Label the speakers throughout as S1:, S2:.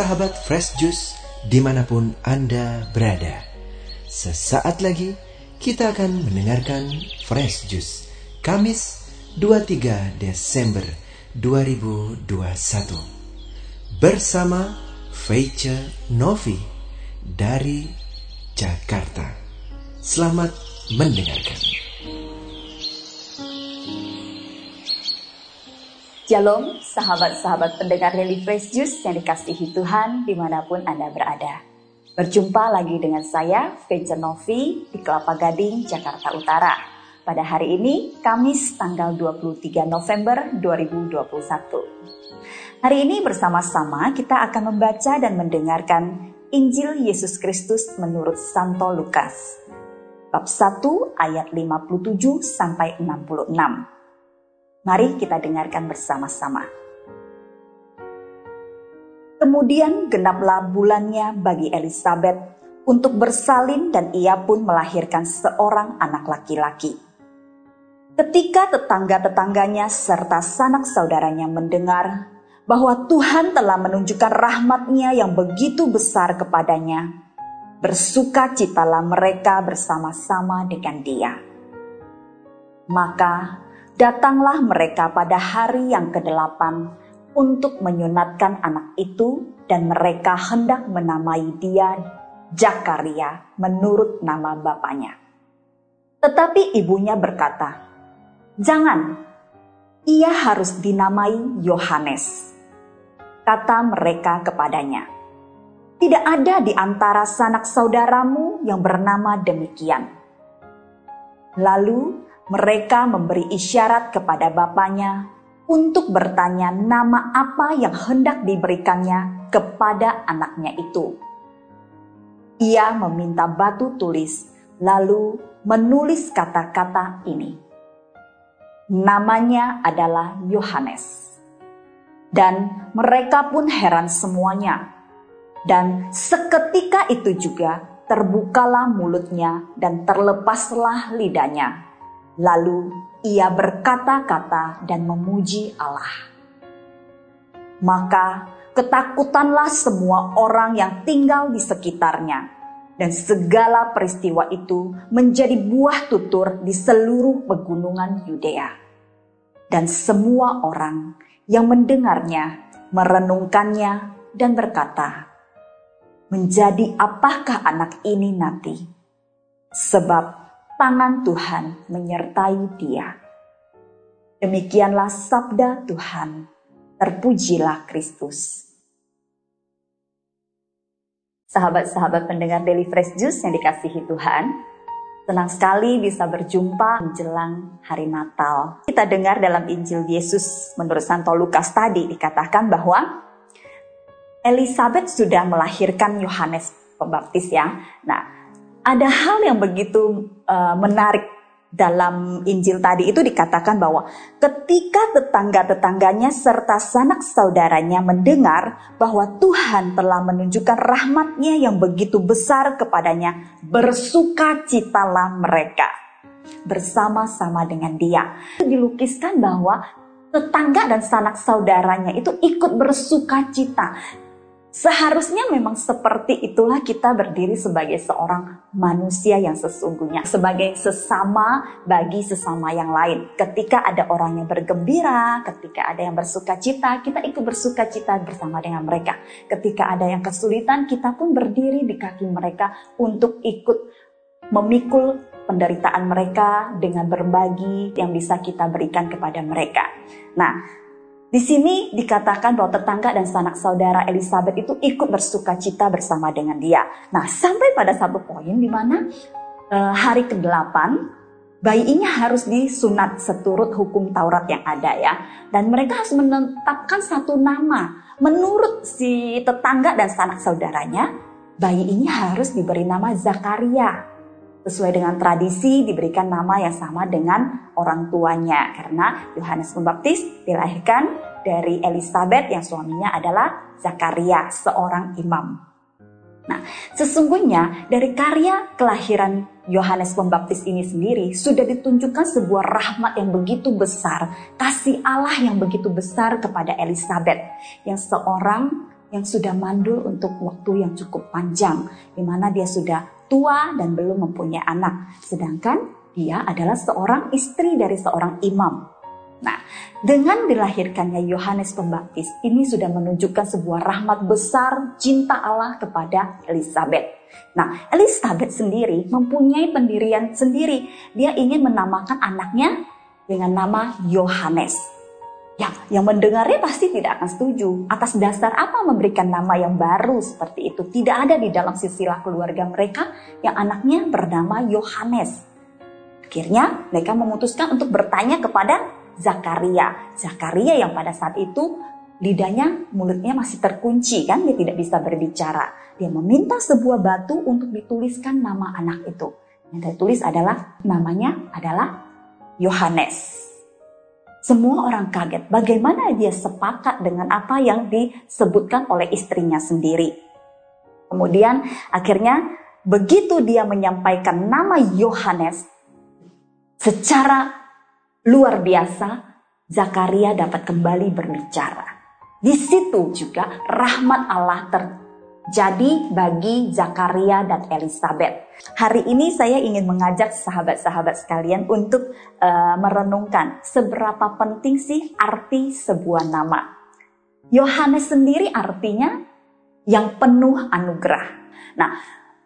S1: sahabat Fresh Juice di mana pun Anda berada. Sesaat lagi kita akan mendengarkan Fresh Juice Kamis 23 Desember 2021 bersama Feice Novi dari Jakarta. Selamat mendengarkan.
S2: Shalom, sahabat-sahabat pendengar Daily Fresh Juice yang dikasihi Tuhan di mana pun Anda berada. Berjumpa lagi dengan saya, Venture Novi, di Kelapa Gading, Jakarta Utara. Pada hari ini, Kamis tanggal 23 November 2021. Hari ini bersama-sama kita akan membaca dan mendengarkan Injil Yesus Kristus menurut Santo Lukas. Bab 1 ayat 57 sampai 66. Mari kita dengarkan bersama-sama. Kemudian genaplah bulannya bagi Elizabeth untuk bersalin dan ia pun melahirkan seorang anak laki-laki. Ketika tetangga-tetangganya serta sanak saudaranya mendengar bahwa Tuhan telah menunjukkan rahmatnya yang begitu besar kepadanya, bersuka citalah mereka bersama-sama dengan dia. Maka datanglah mereka pada hari yang kedelapan untuk menyunatkan anak itu dan mereka hendak menamai dia Jakaria menurut nama bapaknya. Tetapi ibunya berkata, "Jangan, ia harus dinamai Yohanes." Kata mereka kepadanya, "Tidak ada di antara sanak saudaramu yang bernama demikian." Lalu mereka memberi isyarat kepada bapaknya untuk bertanya nama apa yang hendak diberikannya kepada anaknya itu. Ia meminta batu tulis, lalu menulis kata-kata ini. Namanya adalah Yohanes. Dan mereka pun heran semuanya. Dan seketika itu juga terbukalah mulutnya dan terlepaslah lidahnya Lalu ia berkata-kata dan memuji Allah. Maka ketakutanlah semua orang yang tinggal di sekitarnya, dan segala peristiwa itu menjadi buah tutur di seluruh pegunungan Yudea. Dan semua orang yang mendengarnya merenungkannya dan berkata, "Menjadi apakah anak ini nanti?" Sebab tangan Tuhan menyertai dia. Demikianlah sabda Tuhan. Terpujilah Kristus. Sahabat-sahabat pendengar Daily Fresh Juice yang dikasihi Tuhan, senang sekali bisa berjumpa menjelang hari Natal. Kita dengar dalam Injil Yesus menurut Santo Lukas tadi dikatakan bahwa Elizabeth sudah melahirkan Yohanes Pembaptis ya. Nah, ada hal yang begitu uh, menarik dalam Injil tadi itu dikatakan bahwa ketika tetangga-tetangganya serta sanak saudaranya mendengar bahwa Tuhan telah menunjukkan rahmatnya yang begitu besar kepadanya, bersuka citalah mereka bersama-sama dengan dia. Dilukiskan bahwa tetangga dan sanak saudaranya itu ikut bersuka cita. Seharusnya memang seperti itulah kita berdiri sebagai seorang manusia yang sesungguhnya, sebagai sesama bagi sesama yang lain. Ketika ada orang yang bergembira, ketika ada yang bersuka cita, kita ikut bersuka cita bersama dengan mereka. Ketika ada yang kesulitan, kita pun berdiri di kaki mereka untuk ikut memikul penderitaan mereka dengan berbagi yang bisa kita berikan kepada mereka. Nah, di sini dikatakan bahwa tetangga dan sanak saudara Elizabeth itu ikut bersuka cita bersama dengan dia. Nah, sampai pada satu poin di mana e, hari ke-8 bayi ini harus disunat seturut hukum Taurat yang ada ya. Dan mereka harus menetapkan satu nama. Menurut si tetangga dan sanak saudaranya, bayi ini harus diberi nama Zakaria sesuai dengan tradisi diberikan nama yang sama dengan orang tuanya karena Yohanes Pembaptis dilahirkan dari Elizabeth yang suaminya adalah Zakaria, seorang imam. Nah, sesungguhnya dari karya kelahiran Yohanes Pembaptis ini sendiri sudah ditunjukkan sebuah rahmat yang begitu besar, kasih Allah yang begitu besar kepada Elizabeth yang seorang yang sudah mandul untuk waktu yang cukup panjang, di mana dia sudah tua dan belum mempunyai anak. Sedangkan dia adalah seorang istri dari seorang imam. Nah, dengan dilahirkannya Yohanes Pembaptis, ini sudah menunjukkan sebuah rahmat besar cinta Allah kepada Elizabeth. Nah, Elizabeth sendiri mempunyai pendirian sendiri. Dia ingin menamakan anaknya dengan nama Yohanes. Ya, yang mendengarnya pasti tidak akan setuju. Atas dasar apa memberikan nama yang baru seperti itu? Tidak ada di dalam sisilah keluarga mereka yang anaknya bernama Yohanes. Akhirnya mereka memutuskan untuk bertanya kepada Zakaria. Zakaria yang pada saat itu lidahnya, mulutnya masih terkunci kan, dia tidak bisa berbicara. Dia meminta sebuah batu untuk dituliskan nama anak itu. Yang ditulis adalah namanya adalah Yohanes. Semua orang kaget bagaimana dia sepakat dengan apa yang disebutkan oleh istrinya sendiri. Kemudian akhirnya begitu dia menyampaikan nama Yohanes secara luar biasa, Zakaria dapat kembali berbicara. Di situ juga rahmat Allah ter jadi bagi Zakaria dan Elizabeth. Hari ini saya ingin mengajak sahabat-sahabat sekalian untuk uh, merenungkan seberapa penting sih arti sebuah nama. Yohanes sendiri artinya yang penuh anugerah. Nah,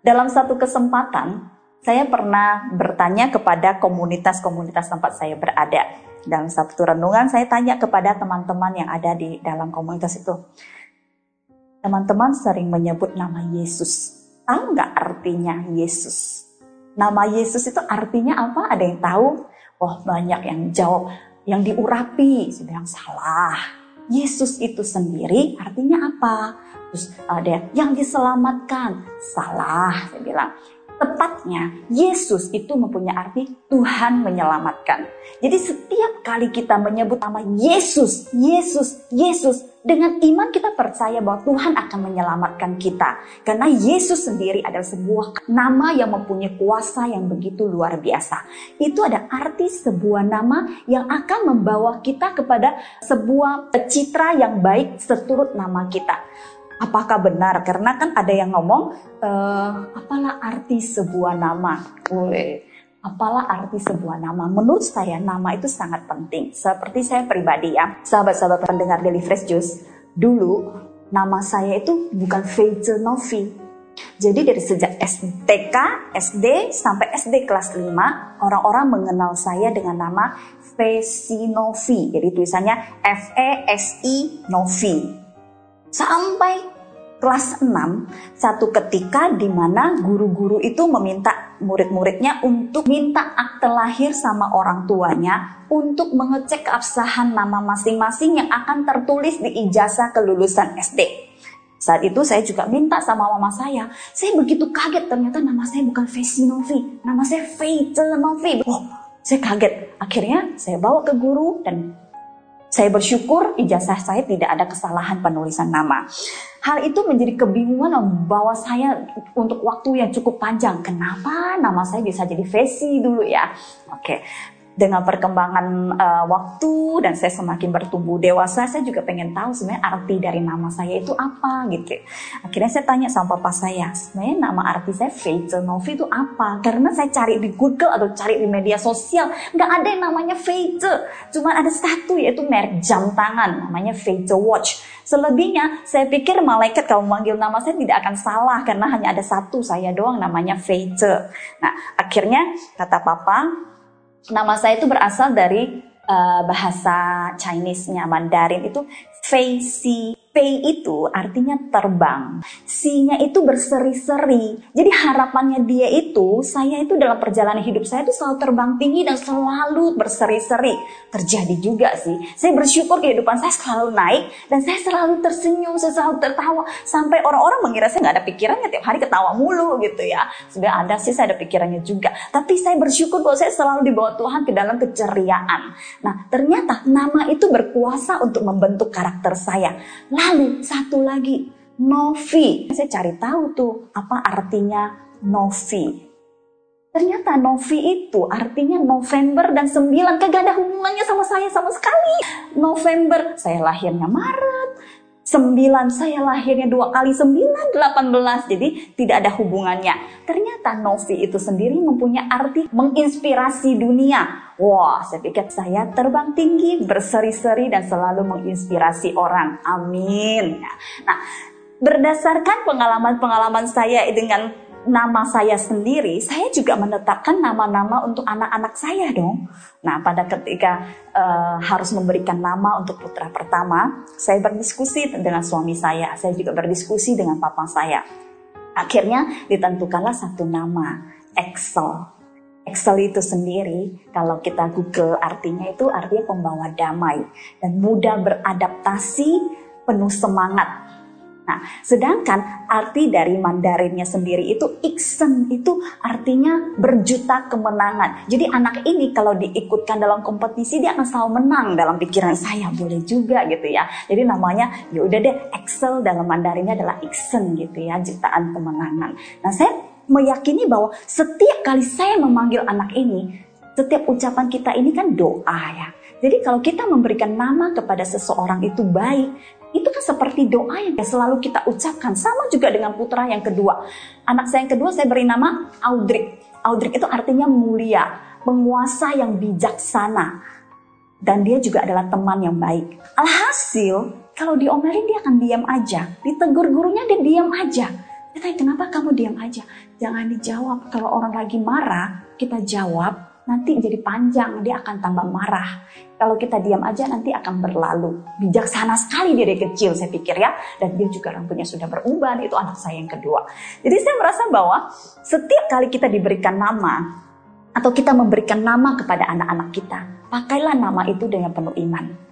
S2: dalam satu kesempatan saya pernah bertanya kepada komunitas-komunitas tempat saya berada. Dalam satu renungan saya tanya kepada teman-teman yang ada di dalam komunitas itu Teman-teman sering menyebut nama Yesus. Tahu nggak artinya Yesus? Nama Yesus itu artinya apa? Ada yang tahu? Oh banyak yang jawab. Yang diurapi, sudah yang salah. Yesus itu sendiri artinya apa? Terus ada yang diselamatkan. Salah, saya bilang. Tepatnya, Yesus itu mempunyai arti Tuhan menyelamatkan. Jadi setiap kali kita menyebut nama Yesus, Yesus, Yesus, dengan iman kita percaya bahwa Tuhan akan menyelamatkan kita. Karena Yesus sendiri adalah sebuah nama yang mempunyai kuasa yang begitu luar biasa. Itu ada arti sebuah nama yang akan membawa kita kepada sebuah citra yang baik seturut nama kita apakah benar? Karena kan ada yang ngomong, e, apalah arti sebuah nama? Wih, apalah arti sebuah nama? Menurut saya nama itu sangat penting. Seperti saya pribadi ya, sahabat-sahabat pendengar Daily Fresh Juice, dulu nama saya itu bukan Feize Novi. Jadi dari sejak STK, SD sampai SD kelas 5, orang-orang mengenal saya dengan nama Fesi Novi. Jadi tulisannya F E S I Novi. Sampai kelas 6, satu ketika di mana guru-guru itu meminta murid-muridnya untuk minta akte lahir sama orang tuanya untuk mengecek keabsahan nama masing-masing yang akan tertulis di ijazah kelulusan SD. Saat itu saya juga minta sama mama saya. Saya begitu kaget ternyata nama saya bukan Fesi Novi, nama saya Faithful Novi. Oh, saya kaget. Akhirnya saya bawa ke guru dan saya bersyukur ijazah saya tidak ada kesalahan penulisan nama. Hal itu menjadi kebingungan membawa saya untuk waktu yang cukup panjang. Kenapa nama saya bisa jadi Vesi dulu ya? Oke, dengan perkembangan uh, waktu dan saya semakin bertumbuh dewasa, saya juga pengen tahu sebenarnya arti dari nama saya itu apa gitu. Akhirnya saya tanya sama papa saya, sebenarnya nama arti saya Feize Novi itu apa? Karena saya cari di Google atau cari di media sosial, nggak ada yang namanya Feize. Cuma ada satu yaitu merek jam tangan, namanya Feize Watch. Selebihnya, saya pikir malaikat kalau memanggil nama saya tidak akan salah karena hanya ada satu saya doang namanya Feize. Nah, akhirnya kata papa, Nama saya itu berasal dari uh, bahasa Chinese-nya Mandarin. Itu Fei Si Pei itu artinya terbang. Si-nya itu berseri-seri. Jadi harapannya dia itu, saya itu dalam perjalanan hidup saya itu selalu terbang tinggi dan selalu berseri-seri. Terjadi juga sih. Saya bersyukur kehidupan saya selalu naik dan saya selalu tersenyum, saya selalu tertawa. Sampai orang-orang mengira saya nggak ada pikirannya tiap hari ketawa mulu gitu ya. Sudah ada sih saya ada pikirannya juga. Tapi saya bersyukur bahwa saya selalu dibawa Tuhan ke dalam keceriaan. Nah ternyata nama itu berkuasa untuk membentuk karakter saya. Lalu satu lagi, Novi. Saya cari tahu tuh apa artinya Novi. Ternyata Novi itu artinya November dan 9. Kagak ada hubungannya sama saya sama sekali. November, saya lahirnya Maret. Sembilan, saya lahirnya dua kali sembilan, delapan belas. Jadi tidak ada hubungannya. Ternyata Novi itu sendiri mempunyai arti menginspirasi dunia. Wah, saya pikir saya terbang tinggi, berseri-seri dan selalu menginspirasi orang. Amin. Nah, berdasarkan pengalaman-pengalaman saya dengan nama saya sendiri, saya juga menetapkan nama-nama untuk anak-anak saya dong. Nah, pada ketika uh, harus memberikan nama untuk putra pertama, saya berdiskusi dengan suami saya, saya juga berdiskusi dengan papa saya. Akhirnya ditentukanlah satu nama, Excel. Excel itu sendiri, kalau kita Google artinya itu artinya pembawa damai dan mudah beradaptasi, penuh semangat Nah, sedangkan arti dari Mandarinnya sendiri itu iksen itu artinya berjuta kemenangan. Jadi anak ini kalau diikutkan dalam kompetisi dia akan selalu menang dalam pikiran saya boleh juga gitu ya. Jadi namanya ya udah deh Excel dalam Mandarinnya adalah iksen gitu ya, jutaan kemenangan. Nah, saya meyakini bahwa setiap kali saya memanggil anak ini, setiap ucapan kita ini kan doa ya. Jadi kalau kita memberikan nama kepada seseorang itu baik, itu kan seperti doa yang selalu kita ucapkan. Sama juga dengan putra yang kedua. Anak saya yang kedua saya beri nama Audric. Audric itu artinya mulia, penguasa yang bijaksana. Dan dia juga adalah teman yang baik. Alhasil, kalau diomelin dia akan diam aja. Ditegur gurunya dia diam aja. Kita kenapa kamu diam aja? Jangan dijawab. Kalau orang lagi marah, kita jawab nanti jadi panjang, dia akan tambah marah. Kalau kita diam aja nanti akan berlalu. Bijaksana sekali dia dari kecil saya pikir ya. Dan dia juga rambutnya sudah beruban, itu anak saya yang kedua. Jadi saya merasa bahwa setiap kali kita diberikan nama, atau kita memberikan nama kepada anak-anak kita, pakailah nama itu dengan penuh iman.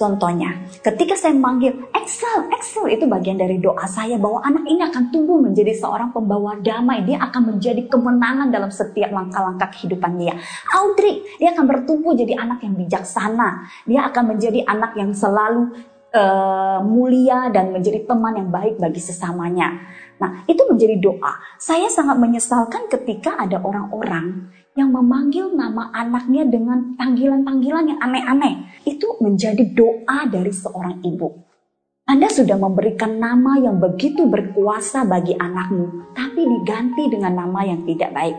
S2: Contohnya, ketika saya memanggil Excel, Excel itu bagian dari doa saya bahwa anak ini akan tumbuh menjadi seorang pembawa damai. Dia akan menjadi kemenangan dalam setiap langkah-langkah kehidupan dia. Audrey, dia akan bertumbuh jadi anak yang bijaksana. Dia akan menjadi anak yang selalu uh, mulia dan menjadi teman yang baik bagi sesamanya. Nah, itu menjadi doa. Saya sangat menyesalkan ketika ada orang-orang yang memanggil nama anaknya dengan panggilan-panggilan yang aneh-aneh. Itu menjadi doa dari seorang ibu. Anda sudah memberikan nama yang begitu berkuasa bagi anakmu, tapi diganti dengan nama yang tidak baik.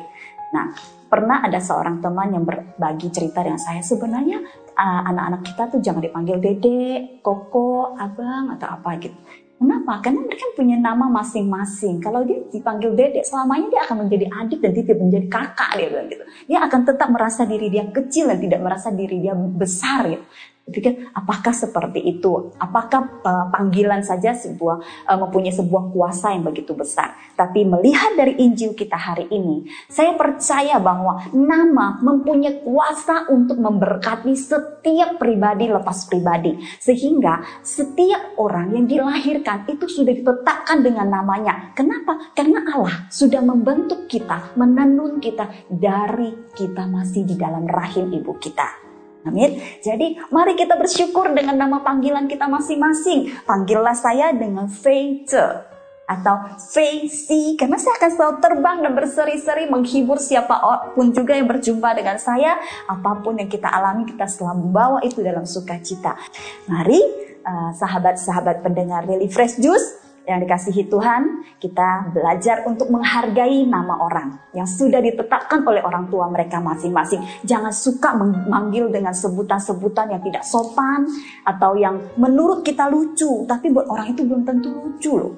S2: Nah, pernah ada seorang teman yang berbagi cerita dengan saya, sebenarnya anak-anak kita tuh jangan dipanggil dede, koko, abang, atau apa gitu. Kenapa? Karena mereka punya nama masing-masing. Kalau dia dipanggil dedek, selamanya dia akan menjadi adik dan tidak menjadi kakak dia bilang gitu. Dia akan tetap merasa diri dia kecil dan tidak merasa diri dia besar ya pikir apakah seperti itu? Apakah uh, panggilan saja sebuah uh, mempunyai sebuah kuasa yang begitu besar? Tapi melihat dari Injil kita hari ini, saya percaya bahwa nama mempunyai kuasa untuk memberkati setiap pribadi lepas pribadi. Sehingga setiap orang yang dilahirkan itu sudah ditetapkan dengan namanya. Kenapa? Karena Allah sudah membentuk kita, menenun kita dari kita masih di dalam rahim ibu kita. Amin. Jadi mari kita bersyukur dengan nama panggilan kita masing-masing. Panggillah saya dengan Faith atau Faisi karena saya akan selalu terbang dan berseri-seri menghibur siapa pun juga yang berjumpa dengan saya. Apa pun yang kita alami kita selalu membawa itu dalam sukacita. Mari uh, sahabat-sahabat pendengar Daily Fresh Juice yang dikasihi Tuhan, kita belajar untuk menghargai nama orang yang sudah ditetapkan oleh orang tua mereka masing-masing. Jangan suka memanggil dengan sebutan-sebutan yang tidak sopan atau yang menurut kita lucu, tapi buat orang itu belum tentu lucu loh.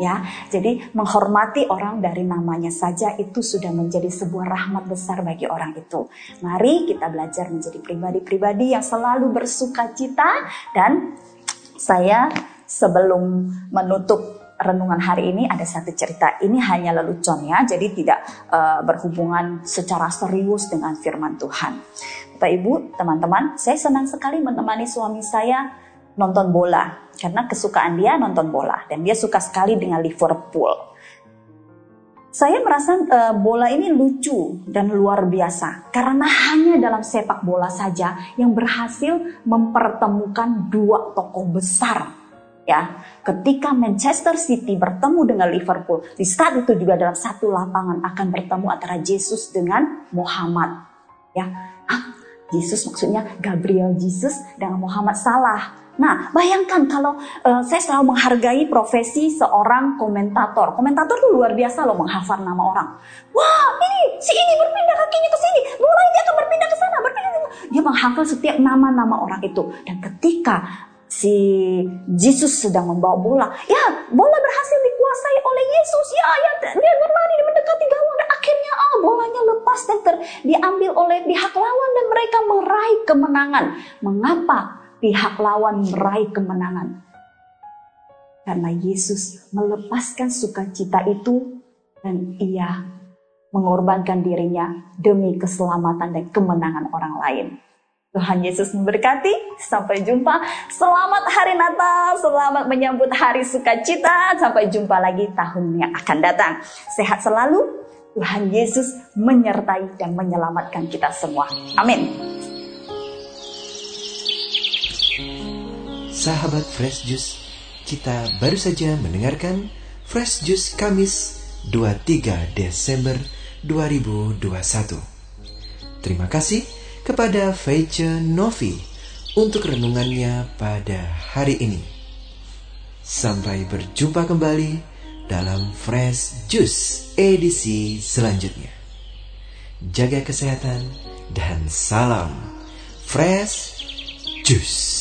S2: Ya, jadi menghormati orang dari namanya saja itu sudah menjadi sebuah rahmat besar bagi orang itu. Mari kita belajar menjadi pribadi-pribadi yang selalu bersuka cita dan saya sebelum menutup renungan hari ini ada satu cerita. Ini hanya lelucon ya, jadi tidak uh, berhubungan secara serius dengan firman Tuhan. Bapak Ibu, teman-teman, saya senang sekali menemani suami saya nonton bola karena kesukaan dia nonton bola dan dia suka sekali dengan Liverpool. Saya merasa uh, bola ini lucu dan luar biasa karena hanya dalam sepak bola saja yang berhasil mempertemukan dua tokoh besar ya ketika Manchester City bertemu dengan Liverpool di saat itu juga dalam satu lapangan akan bertemu antara Yesus dengan Muhammad ya ah, Yesus maksudnya Gabriel Jesus dengan Muhammad salah Nah, bayangkan kalau uh, saya selalu menghargai profesi seorang komentator. Komentator tuh luar biasa loh menghafal nama orang. Wah, ini si ini berpindah kakinya ke sini, bola dia akan berpindah ke sana, berpindah. Dia menghafal setiap nama-nama orang itu. Dan ketika si Yesus sedang membawa bola. Ya, bola berhasil dikuasai oleh Yesus. Ya, ya dia berlari mendekati gawang dan akhirnya ah bolanya lepas dan ter, diambil oleh pihak lawan dan mereka meraih kemenangan. Mengapa pihak lawan meraih kemenangan? Karena Yesus melepaskan sukacita itu dan ia mengorbankan dirinya demi keselamatan dan kemenangan orang lain. Tuhan Yesus memberkati. Sampai jumpa. Selamat hari Natal. Selamat menyambut hari sukacita. Sampai jumpa lagi tahun yang akan datang. Sehat selalu. Tuhan Yesus menyertai dan menyelamatkan kita semua. Amin.
S1: Sahabat Fresh Juice, kita baru saja mendengarkan Fresh Juice Kamis 23 Desember 2021. Terima kasih kepada Feice Novi untuk renungannya pada hari ini. Sampai berjumpa kembali dalam Fresh Juice edisi selanjutnya. Jaga kesehatan dan salam Fresh. Juice.